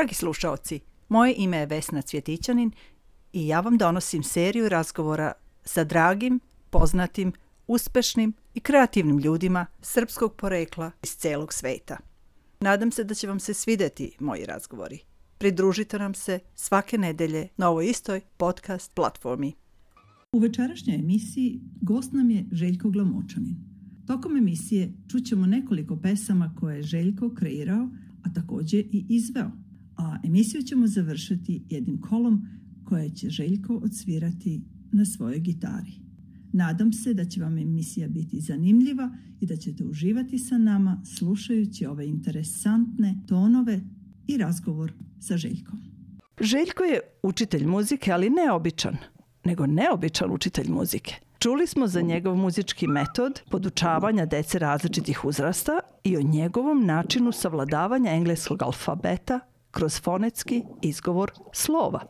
Dragi slušaoci, moje ime je Vesna Cvjetićanin i ja vam donosim seriju razgovora sa dragim, poznatim, uspešnim i kreativnim ljudima srpskog porekla iz celog sveta. Nadam se da će vam se svideti moji razgovori. Pridružite nam se svake nedelje na ovoj istoj podcast platformi. U večerašnjoj emisiji gost nam je Željko Glamočanin. Tokom emisije čućemo nekoliko pesama koje je Željko kreirao, a takođe i izveo. A emisiju ćemo završiti jednim kolom koje će Željko odsvirati na svojoj gitari. Nadam se da će vam emisija biti zanimljiva i da ćete uživati sa nama slušajući ove interesantne tonove i razgovor sa Željkom. Željko je učitelj muzike, ali ne običan, nego neobičan učitelj muzike. Čuli smo za njegov muzički metod podučavanja dece različitih uzrasta i o njegovom načinu savladavanja engleskog alfabeta kroz fonetski izgovor slova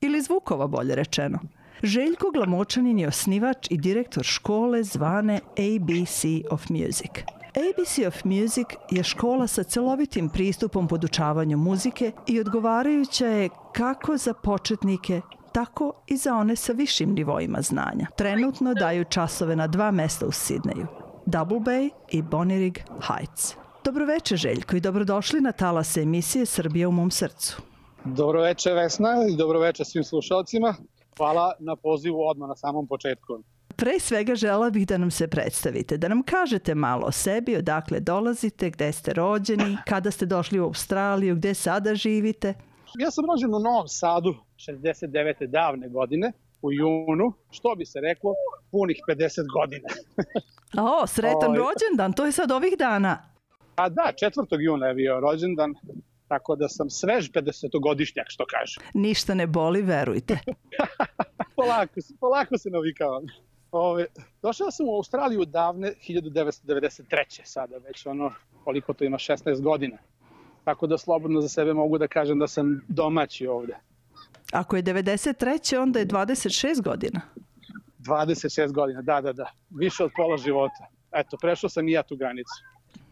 ili zvukova bolje rečeno. Željko Glamočanin je osnivač i direktor škole zvane ABC of Music. ABC of Music je škola sa celovitim pristupom podučavanju muzike i odgovarajuća je kako za početnike, tako i za one sa višim nivoima znanja. Trenutno daju časove na dva mesta u Sidneju, Double Bay i Bonirig Heights. Dobroveče Željko i dobrodošli na talase emisije Srbija u mom srcu. Dobroveče Vesna i dobroveče svim slušalcima. Hvala na pozivu odmah na samom početku. Pre svega žela bih da nam se predstavite, da nam kažete malo o sebi, odakle dolazite, gde ste rođeni, kada ste došli u Australiju, gde sada živite. Ja sam rođen u Novom Sadu 69. davne godine u junu, što bi se reklo, punih 50 godina. o, sretan rođendan, to je sad ovih dana. A da, 4. juna je bio rođendan, tako da sam svež 50-godišnjak, što kažem. Ništa ne boli, verujte. polako, polako se navikavam. Ove, došao sam u Australiju davne 1993. sada već ono koliko to ima 16 godina. Tako da slobodno za sebe mogu da kažem da sam domaći ovde. Ako je 93. onda je 26 godina. 26 godina, da, da, da. Više od pola života. Eto, prešao sam i ja tu granicu.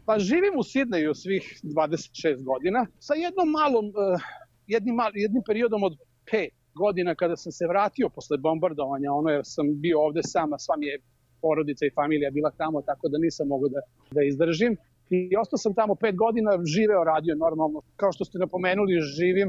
Pa živim u Sidneju svih 26 godina sa jednom malom, uh, jednim, jednim periodom od 5 godina kada sam se vratio posle bombardovanja, ono jer sam bio ovde sam, a sva mi je porodica i familija bila tamo, tako da nisam mogu da, da izdržim. I ostao sam tamo pet godina, živeo, radio normalno. Kao što ste napomenuli, živim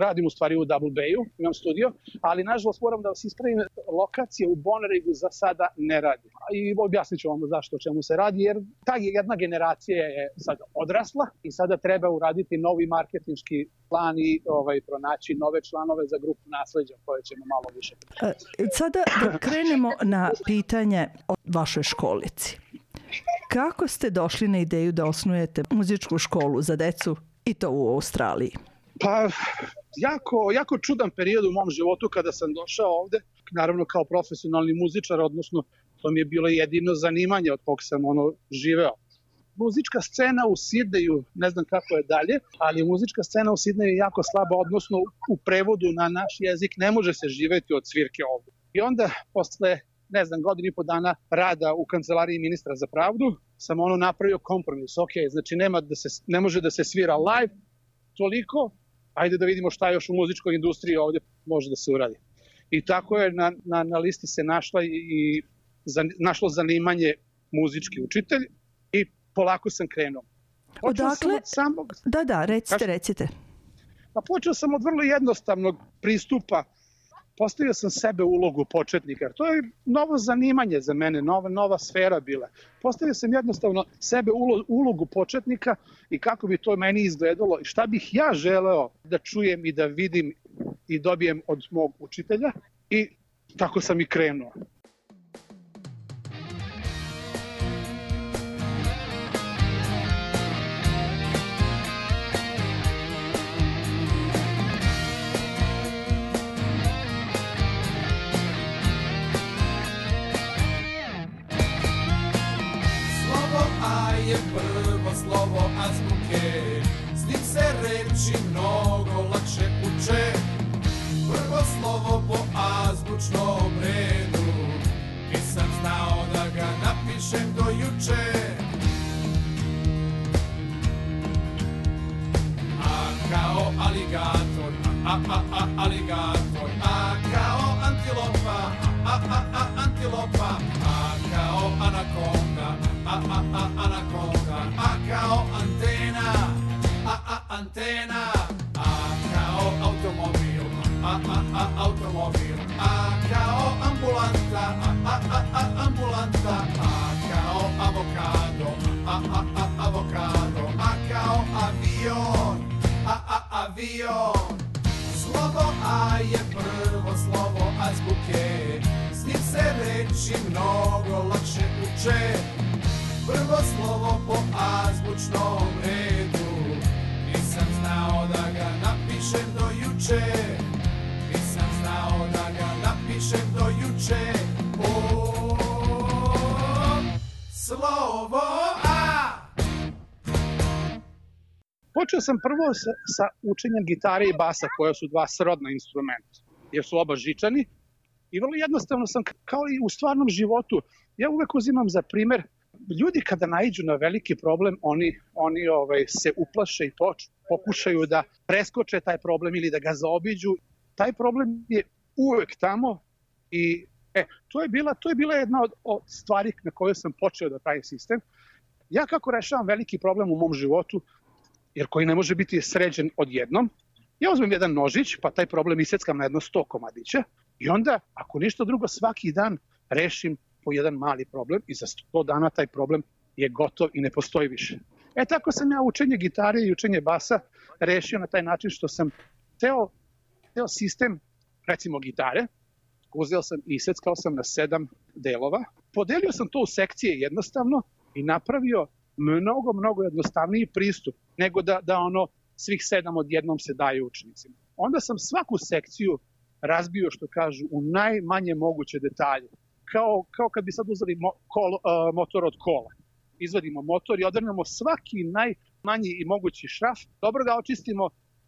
radim u stvari u Bayu, imam studio, ali nažalost moram da vas ispravim, lokacija u Bonarigu za sada ne radi. I objasnit ću vam zašto o čemu se radi, jer ta jedna generacija je sad odrasla i sada treba uraditi novi marketinški plan i ovaj, pronaći nove članove za grupu nasleđa koje ćemo malo više. E, sada da krenemo na pitanje o vašoj školici. Kako ste došli na ideju da osnujete muzičku školu za decu i to u Australiji? Pa, jako, jako čudan period u mom životu kada sam došao ovde, naravno kao profesionalni muzičar, odnosno to mi je bilo jedino zanimanje od kog sam ono živeo. Muzička scena u Sidneju, ne znam kako je dalje, ali muzička scena u Sidneju je jako slaba, odnosno u prevodu na naš jezik ne može se živeti od svirke ovde. I onda, posle ne znam, godinu i po dana rada u kancelariji ministra za pravdu, sam ono napravio kompromis. Ok, znači nema da se, ne može da se svira live, toliko, ajde da vidimo šta još u muzičkoj industriji ovde može da se uradi. I tako je na, na, na listi se našla i, i za, našlo zanimanje muzički učitelj i polako sam krenuo. Počeo Odakle? Od samog... Da, da, recite, Kaži? recite. Pa počeo sam od vrlo jednostavnog pristupa postavio sam sebe ulogu početnika. To je novo zanimanje za mene, nova, nova sfera bila. Postavio sam jednostavno sebe ulogu početnika i kako bi to meni izgledalo i šta bih ja želeo da čujem i da vidim i dobijem od mog učitelja i tako sam i krenuo. Slovo azbuke. S njim se reči mnogo lakše uče. Prvo slovo po azbučnom redu. Nisam znao da ga napišem do juče. A kao ali aligator, a, a, a, aligator, reči mnogo lakše uče. Prvo slovo po azbučnom redu, nisam znao da ga napišem do juče. Nisam znao da ga napišem do juče. O, slovo A. Počeo sam prvo sa, sa učenjem gitare i basa, koja su dva srodna instrumenta, jer su oba žičani. I vrlo jednostavno sam, kao i u stvarnom životu, ja uvek uzimam za primer, ljudi kada naiđu na veliki problem, oni, oni ovaj, se uplaše i poč, pokušaju da preskoče taj problem ili da ga zaobiđu. Taj problem je uvek tamo i e, to je bila, to je bila jedna od, od stvari na kojoj sam počeo da pravim sistem. Ja kako rešavam veliki problem u mom životu, jer koji ne može biti sređen odjednom, ja uzmem jedan nožić, pa taj problem iseckam na jedno 100 komadića i onda, ako ništa drugo, svaki dan rešim po jedan mali problem i za 100 dana taj problem je gotov i ne postoji više. E tako sam ja učenje gitare i učenje basa rešio na taj način što sam ceo, ceo sistem, recimo gitare, uzeo sam i iseckao sam na sedam delova, podelio sam to u sekcije jednostavno i napravio mnogo, mnogo jednostavniji pristup nego da, da ono svih sedam odjednom se daje učenicima. Onda sam svaku sekciju razbio, što kažu, u najmanje moguće detalje. Kao, kao kad bi sad uzeli mo, kol, uh, motor od kola. Izvadimo motor i odrnemo svaki najmanji i mogući šraf, dobro ga očistimo,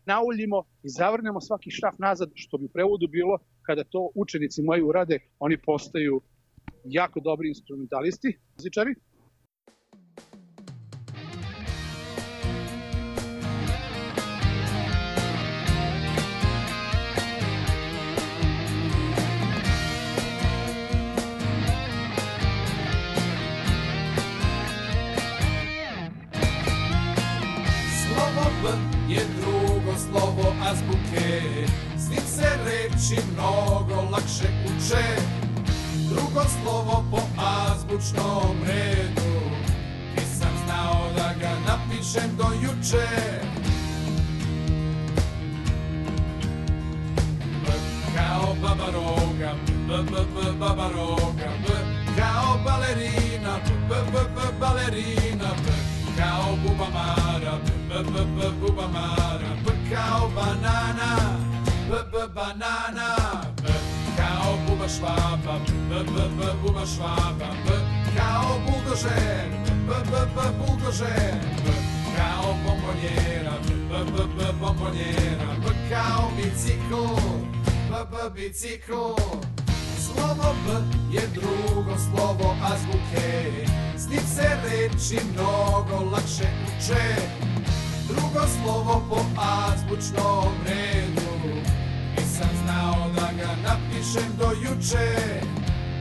nauljimo i zavrnemo svaki šraf nazad, što bi prevodu bilo kada to učenici moji urade, oni postaju jako dobri instrumentalisti, muzičari, je drugo slovo azbuke, s njim se reči mnogo lakše uče. Drugo slovo po azbučnom redu, nisam znao da ga napišem do juče. B kao baba roga, b, b, b, baba roga, b kao balerina, b, b, b, balerina, b kao buba mara, b, b, b, buba mara, b kao banana, b, b, banana, b kao buba švaba, b, b, b, buba švaba, b kao buldožer, b, b, b, buldožer, b kao bombonjera, b, b, b, bombonjera, b kao bicikl, b, b, bicikl. Slovo B je drugo slovo azbuke, s njim se reči mnogo lakše uče. Drugo slovo po azbučnom redu, nisam znao da ga napišem do juče.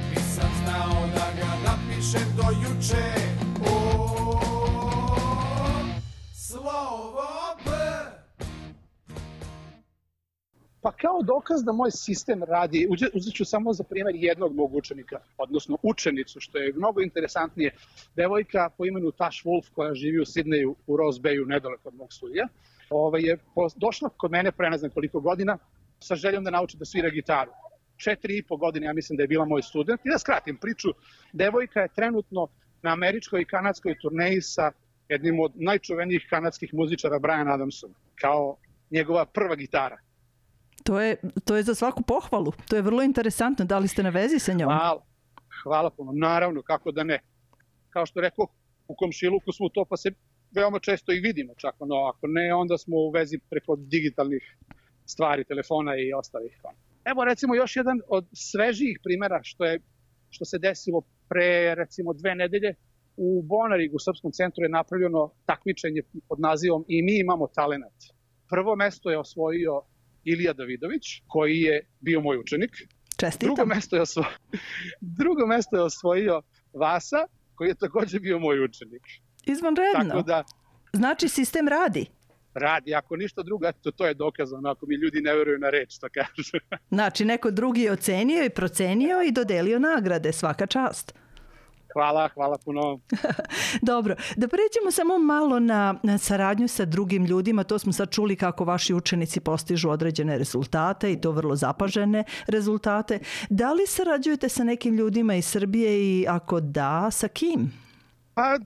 Nisam znao da ga napišem do juče. Pa kao dokaz da moj sistem radi, uzet ću samo za primjer jednog mog učenika, odnosno učenicu, što je mnogo interesantnije. Devojka po imenu Tash Wolf koja živi u Sidneju u Rose Bayu, nedaleko od mog studija, ovaj, je došla kod mene pre ne znam koliko godina sa željom da nauči da svira gitaru. Četiri i po godine, ja mislim da je bila moj student. I da skratim priču, devojka je trenutno na američkoj i kanadskoj turneji sa jednim od najčuvenijih kanadskih muzičara Brian Adamsom, kao njegova prva gitara. To je, to je za svaku pohvalu. To je vrlo interesantno. Da li ste na vezi sa njom? Hvala. Hvala puno. Naravno, kako da ne. Kao što rekao, u komšiluku smo to pa se veoma često i vidimo čak. No, ako ne, onda smo u vezi preko digitalnih stvari, telefona i ostalih. Evo recimo još jedan od svežijih primera što, je, što se desilo pre recimo dve nedelje. U Bonarigu, u Srpskom centru, je napravljeno takmičenje pod nazivom I mi imamo talenat. Prvo mesto je osvojio Ilija Davidović, koji je bio moj učenik. Čestitam. Drugo mesto je osvojio, drugo mesto je osvojio Vasa, koji je takođe bio moj učenik. Izvanredno. Tako da Znači, sistem radi. radi, ako ništa drugo, eto, to je dokazano, ako mi ljudi ne veruju na reč, to kažu. Znači, neko drugi je ocenio i procenio i dodelio nagrade. Svaka čast. Hvala, hvala puno. Dobro, da pređemo samo malo na, na saradnju sa drugim ljudima. To smo sad čuli kako vaši učenici postižu određene rezultate i to vrlo zapažene rezultate. Da li sarađujete sa nekim ljudima iz Srbije i ako da, sa kim? Pa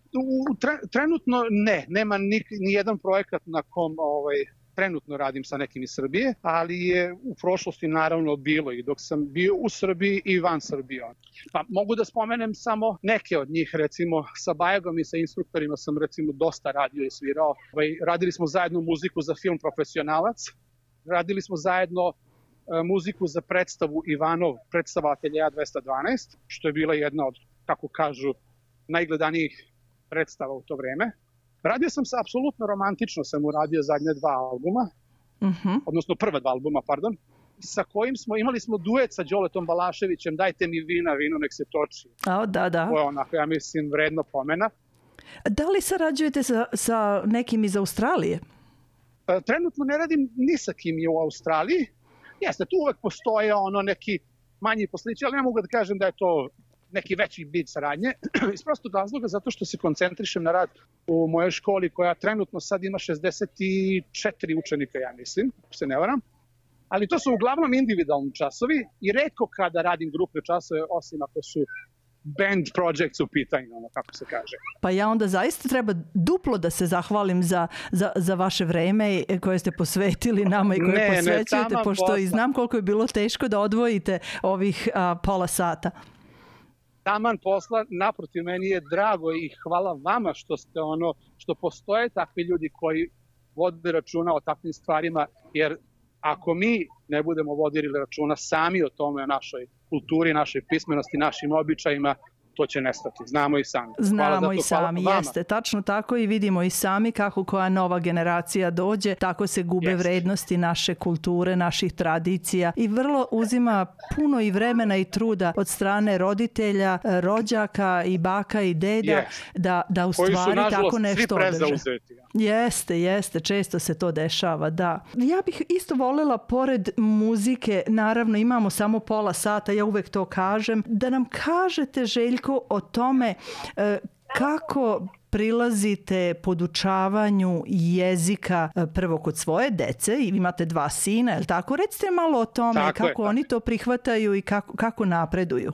u, tre, trenutno ne, nema ni, ni jedan projekat na kom ovaj, trenutno radim sa nekim iz Srbije, ali je u prošlosti naravno bilo i dok sam bio u Srbiji i van Srbije. Pa mogu da spomenem samo neke od njih, recimo sa Bajagom i sa instruktorima sam recimo dosta radio i svirao. Ovaj, radili smo zajedno muziku za film Profesionalac, radili smo zajedno e, muziku za predstavu Ivanov, predstava Ateljeja 212, što je bila jedna od, kako kažu, najgledanijih predstava u to vreme. Radio sam se apsolutno romantično, sam uradio zadnje dva albuma, Uh -huh. odnosno prva dva albuma, pardon, sa kojim smo, imali smo duet sa Đoletom Balaševićem, dajte mi vina, vino nek se toči. A, da, da. To je onako, ja mislim, vredno pomena. Da li sarađujete sa, sa nekim iz Australije? E, Trenutno ne radim ni sa kim je u Australiji. Jeste, tu uvek postoje ono neki manji poslići, ali ne mogu da kažem da je to neki veći bit saradnje, iz prostog razloga zato što se koncentrišem na rad u mojoj školi koja trenutno sad ima 64 učenika, ja mislim, se ne varam. Ali to su uglavnom individualni časovi i redko kada radim grupne časove, osim ako su band projects u pitanju, ono kako se kaže. Pa ja onda zaista treba duplo da se zahvalim za, za, za vaše vreme koje ste posvetili nama i koje Ne, ne, posvećujete, taman pošto posla. i znam koliko je bilo teško da odvojite ovih a, pola sata. Taman posla, naprotiv meni je drago i hvala vama što ste ono, što postoje takvi ljudi koji vode računa o takvim stvarima, jer ako mi ne budemo vodili računa sami o tome, o našoj kulturi, našoj pismenosti, našim običajima, to će nestati. Znamo i sami. Hvala Znamo to, i hvala sami, vama. jeste, tačno tako i vidimo i sami kako koja nova generacija dođe, tako se gube Jeste. vrednosti naše kulture, naših tradicija i vrlo uzima puno i vremena i truda od strane roditelja, e, rođaka i baka i deda Jeste. da, da u Koji su, stvari nažalost, tako nešto održe. Jeste, jeste, često se to dešava, da. Ja bih isto volela, pored muzike, naravno imamo samo pola sata, ja uvek to kažem, da nam kažete, Željko, o tome e, kako prilazite podučavanju jezika e, prvo kod svoje dece i imate dva sina, je li tako? Recite malo o tome Tako je, kako tako oni to prihvataju i kako, kako napreduju.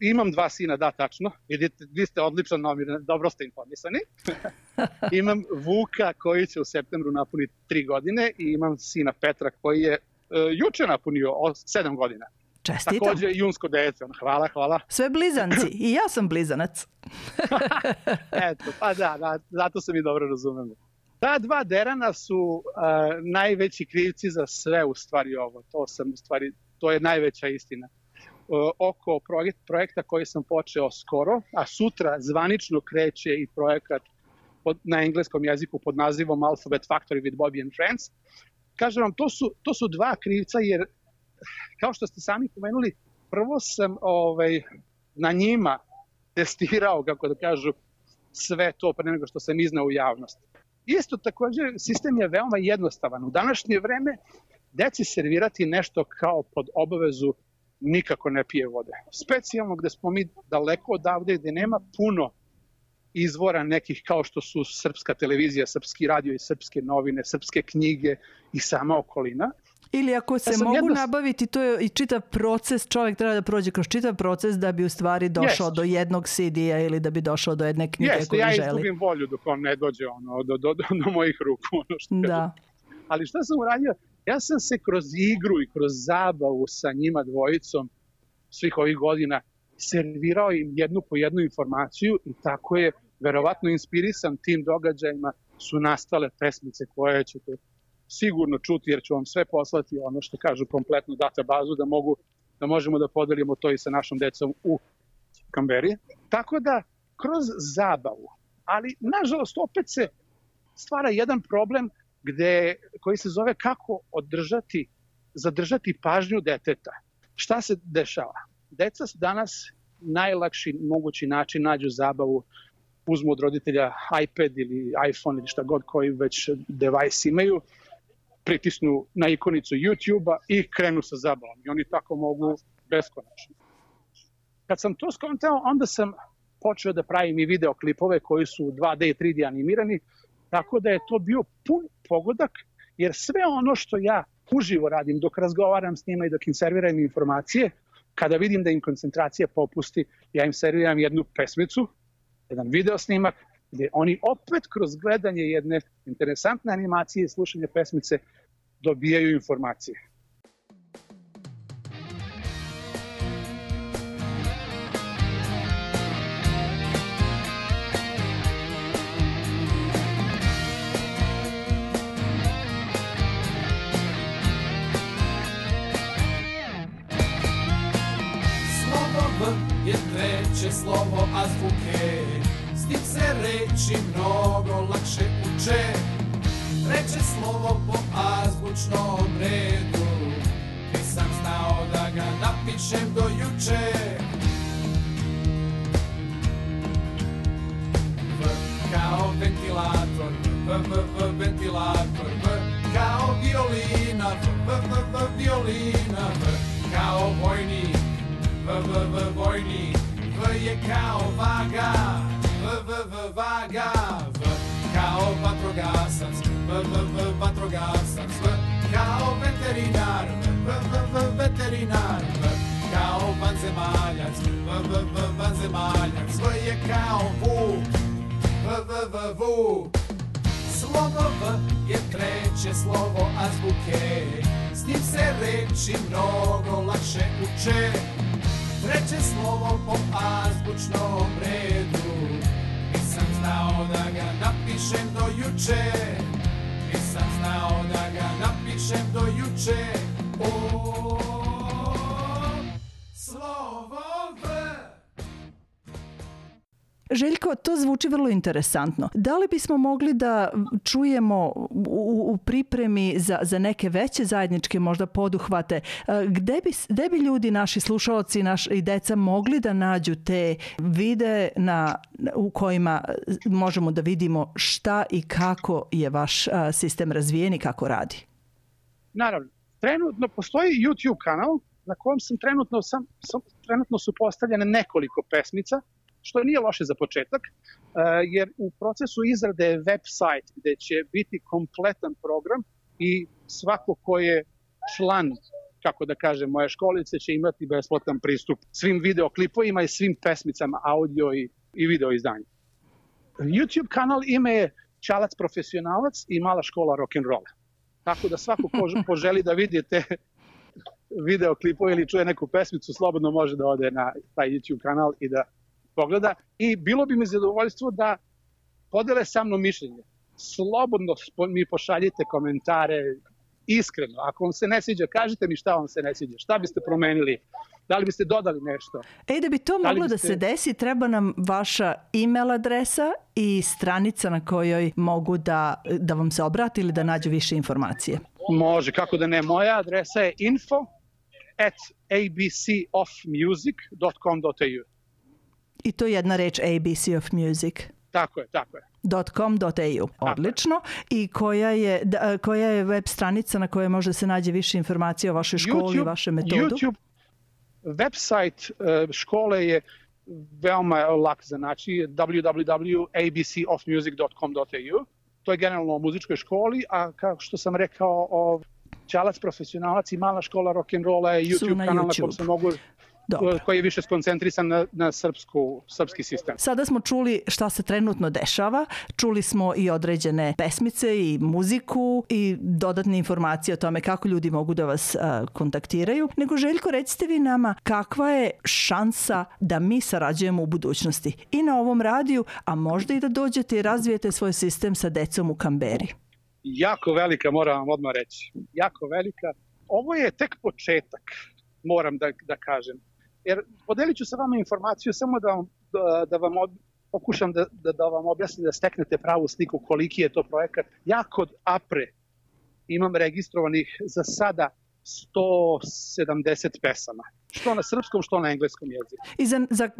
Imam dva sina, da, tačno. Vidite, vi ste odličan nomir, dobro ste informisani. imam Vuka koji će u septembru napuniti tri godine i imam sina Petra koji je uh, juče napunio sedam godina. Čestitam. Takođe junsko dete. ono, Hvala, hvala. Sve blizanci. I ja sam blizanac. Eto, pa da, da, zato se mi dobro razumemo. Ta dva derana su uh, najveći krivci za sve u stvari ovo. To sam u stvari, to je najveća istina. Uh, oko projekt, projekta koji sam počeo skoro, a sutra zvanično kreće i projekat pod, na engleskom jeziku pod nazivom Alphabet Factory with Bobby and Friends. Kažem vam, to su, to su dva krivca jer, kao što ste sami pomenuli, prvo sam ovaj, na njima testirao, kako da kažu, sve to pre nego što sam iznao u javnost. Isto takođe, sistem je veoma jednostavan. U današnje vreme deci servirati nešto kao pod obavezu nikako ne pije vode. Specijalno gde smo mi daleko odavde, gde nema puno izvora nekih kao što su srpska televizija, srpski radio i srpske novine, srpske knjige i sama okolina. Ili ako se Ja mogu jedno- nabaviti, to je i čitav proces, čovjek treba da prođe kroz čitav proces da bi u stvari došao Jest. do jednog CD-a ili da bi došao do jedne knjige Jeste, koju ja želi. izgubim volju dok on ne dođe ono, do, do, do, do mojih ruku. Ono što. Da. Ali šta sam uradio? Ja sam se kroz igru i kroz zabavu sa njima dvojicom svih ovih godina servirao im jednu po jednu informaciju i tako je verovatno inspirisan tim događajima su nastale pesmice koje ćete sigurno čuti jer ću vam sve poslati ono što kažu kompletnu databazu da mogu da možemo da podelimo to i sa našom decom u Kamberi. Tako da kroz zabavu, ali nažalost opet se stvara jedan problem gde, koji se zove kako održati, zadržati pažnju deteta. Šta se dešava? Deca danas najlakši mogući način nađu zabavu uzmu od roditelja iPad ili iPhone ili šta god koji već device imaju, pritisnu na ikonicu YouTube-a i krenu sa zabavom. I oni tako mogu beskonačno. Kad sam to skontao, onda sam počeo da pravim i videoklipove koji su 2D i 3D animirani, tako da je to bio pun pogodak, jer sve ono što ja uživo radim dok razgovaram s njima i dok im serviram informacije, kada vidim da im koncentracija popusti, ja im serviram jednu pesmicu, jedan video snimak, gde oni opet kroz gledanje jedne interesantne animacije i slušanje pesmice dobijaju informacije. je treće slovo azbuke S tim reči mnogo lakše uče. Treće slovo po azbučnom redu. Nisam znao da ga napišem do juče. V kao ventilator, v, v, v, ventilator. V kao violina, v, v, v, v, violina. V kao vojnik, v, v, v, vojnik. V je kao vaga, v, v, v, vaga V kao vatrogasac, v, v, v, vatrogasac V kao veterinar, v, v, v, veterinar V kao vanzemaljac, v, v, v, vanzemaljac V je kao vuk, v, v, v, vuk. Slovo V je treće slovo azbuke S njim se reči mnogo lakše uče. Treće slovo po azbučnom redu znao da ga napišem do juče. Nisam znao da ga napišem do juče. O, Željko, to zvuči vrlo interesantno. Da li bismo mogli da čujemo u, u pripremi za, za neke veće zajedničke možda poduhvate, gde bi, gde bi ljudi, naši slušalci naš, i deca mogli da nađu te vide na, u kojima možemo da vidimo šta i kako je vaš sistem razvijen i kako radi? Naravno. Trenutno postoji YouTube kanal na kojem sam trenutno, sam, sam, trenutno su postavljene nekoliko pesmica što nije loše za početak, jer u procesu izrade je website gde će biti kompletan program i svako ko je član kako da kažem, moje školice će imati besplatan pristup svim videoklipovima i svim pesmicama, audio i, i video izdanja. YouTube kanal ime je Čalac profesionalac i mala škola rock'n'rolla. Tako da svako ko poželi da vidi te videoklipove ili čuje neku pesmicu, slobodno može da ode na taj YouTube kanal i da pogleda i bilo bi mi zadovoljstvo da podele sa mnom mišljenje. Slobodno mi pošaljite komentare, iskreno. Ako vam se ne sviđa, kažite mi šta vam se ne sviđa, šta biste promenili, da li biste dodali nešto. E, da bi to da moglo da biste... da se desi, treba nam vaša e-mail adresa i stranica na kojoj mogu da, da vam se obrati ili da nađu više informacije. Može, kako da ne. Moja adresa je info at abcofmusic.com.au I to je jedna reč ABC of Music. Tako je, tako je. .com.au. Odlično. I koja je, da, koja je web stranica na kojoj može se nađe više informacije o vašoj školi i vašem metodu? YouTube, website uh, škole je veoma lak za naći, www.abcofmusic.com.au. To je generalno o muzičkoj školi, a kao što sam rekao, o Ćalac profesionalac i mala škola rock'n'rolla je YouTube na kanal YouTube. na kojem se mogu Dobro. koji je više skoncentrisan na, na srpsku, srpski sistem. Sada smo čuli šta se trenutno dešava, čuli smo i određene pesmice i muziku i dodatne informacije o tome kako ljudi mogu da vas uh, kontaktiraju. Nego Željko, recite vi nama kakva je šansa da mi sarađujemo u budućnosti i na ovom radiju, a možda i da dođete i razvijete svoj sistem sa decom u Kamberi. Jako velika, moram vam odmah reći. Jako velika. Ovo je tek početak, moram da, da kažem jer podelit ću sa vama informaciju samo da vam, da, da vam pokušam da, da, da vam objasnim da steknete pravu sliku koliki je to projekat. Ja kod APRE imam registrovanih za sada 170 pesama. Što na srpskom, što na engleskom jeziku. I za, za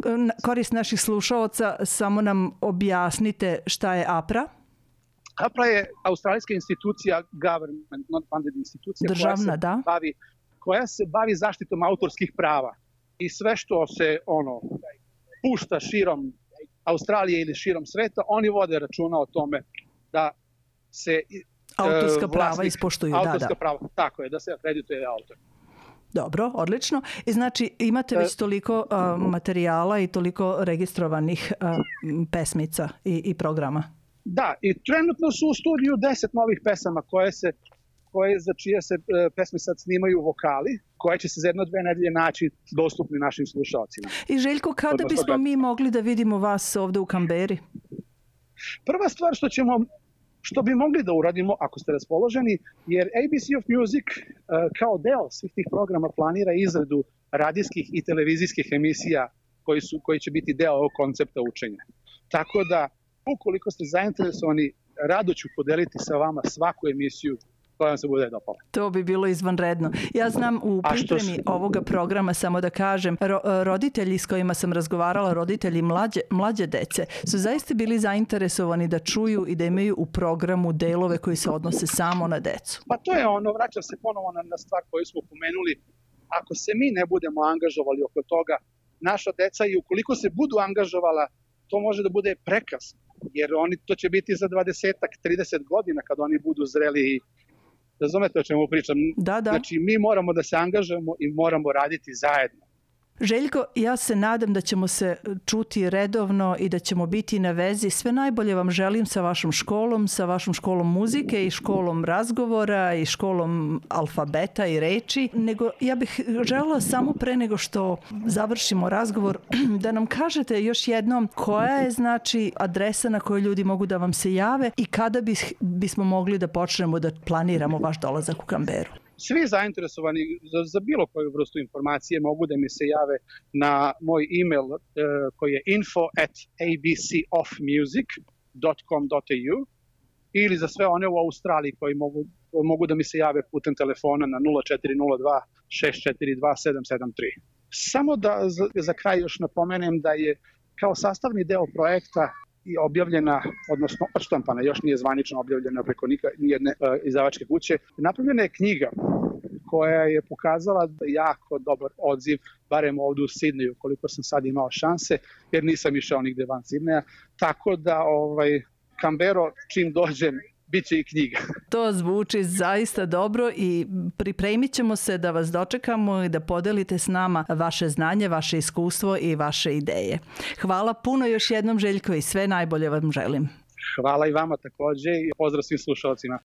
korist naših slušaoca samo nam objasnite šta je APRA? APRA je australijska institucija, government, not funded institucija, Državna, koja se, da. bavi, koja se bavi zaštitom autorskih prava. I sve što se ono pušta širom Australije ili širom sveta, oni vode računa o tome da se autorska prava vlasnik, ispoštuju. Autorska da, da. prava, tako je, da se akredituje autor. Dobro, odlično. I znači imate već toliko uh, materijala i toliko registrovanih uh, pesmica i, i programa? Da, i trenutno su u studiju 10 novih pesama koje se koje za čije se uh, pesme sad snimaju vokali, koje će se za jedno dve nedelje naći dostupni našim slušalcima. I Željko, kada bismo mi mogli da vidimo vas ovde u Kamberi? Prva stvar što ćemo što bi mogli da uradimo ako ste raspoloženi, jer ABC of Music uh, kao deo svih tih programa planira izradu radijskih i televizijskih emisija koji, su, koji će biti deo ovog koncepta učenja. Tako da, ukoliko ste zainteresovani, rado ću podeliti sa vama svaku emisiju vam se bude dopala. To bi bilo izvanredno. Ja znam u pripremi ovoga programa, samo da kažem, ro, roditelji s kojima sam razgovarala, roditelji mlađe, mlađe dece, su zaista bili zainteresovani da čuju i da imaju u programu delove koji se odnose samo na decu. Pa to je ono, vraća se ponovo na, na stvar koju smo pomenuli. Ako se mi ne budemo angažovali oko toga, naša deca i ukoliko se budu angažovala, to može da bude prekasno jer oni to će biti za 20-ak, 30 godina kad oni budu zreli i Razumete o čemu pričam? Da, da. Znači, mi moramo da se angažujemo i moramo raditi zajedno. Željko, ja se nadam da ćemo se čuti redovno i da ćemo biti na vezi. Sve najbolje vam želim sa vašom školom, sa vašom školom muzike i školom razgovora i školom alfabeta i reči. Nego ja bih želela samo pre nego što završimo razgovor da nam kažete još jednom koja je znači adresa na kojoj ljudi mogu da vam se jave i kada bis, bismo mogli da počnemo da planiramo vaš dolazak u Kamberu svi zainteresovani za, za bilo koju vrstu informacije mogu da mi se jave na moj email uh, koji je info at abcoffmusic.com.au ili za sve one u Australiji koji mogu, mogu da mi se jave putem telefona na 0402 642 773. Samo da za, za kraj još napomenem da je kao sastavni deo projekta i objavljena, odnosno odštampana, još nije zvanično objavljena preko nijedne uh, izdavačke kuće. Napravljena je knjiga koja je pokazala jako dobar odziv, barem ovde u Sidneju, koliko sam sad imao šanse, jer nisam išao nigde van Sidneja. Tako da, ovaj, Kambero, čim dođem, Biće i knjiga. To zvuči zaista dobro i pripremit ćemo se da vas dočekamo i da podelite s nama vaše znanje, vaše iskustvo i vaše ideje. Hvala puno još jednom Željko i sve najbolje vam želim. Hvala i vama takođe i pozdrav svim slušalcima.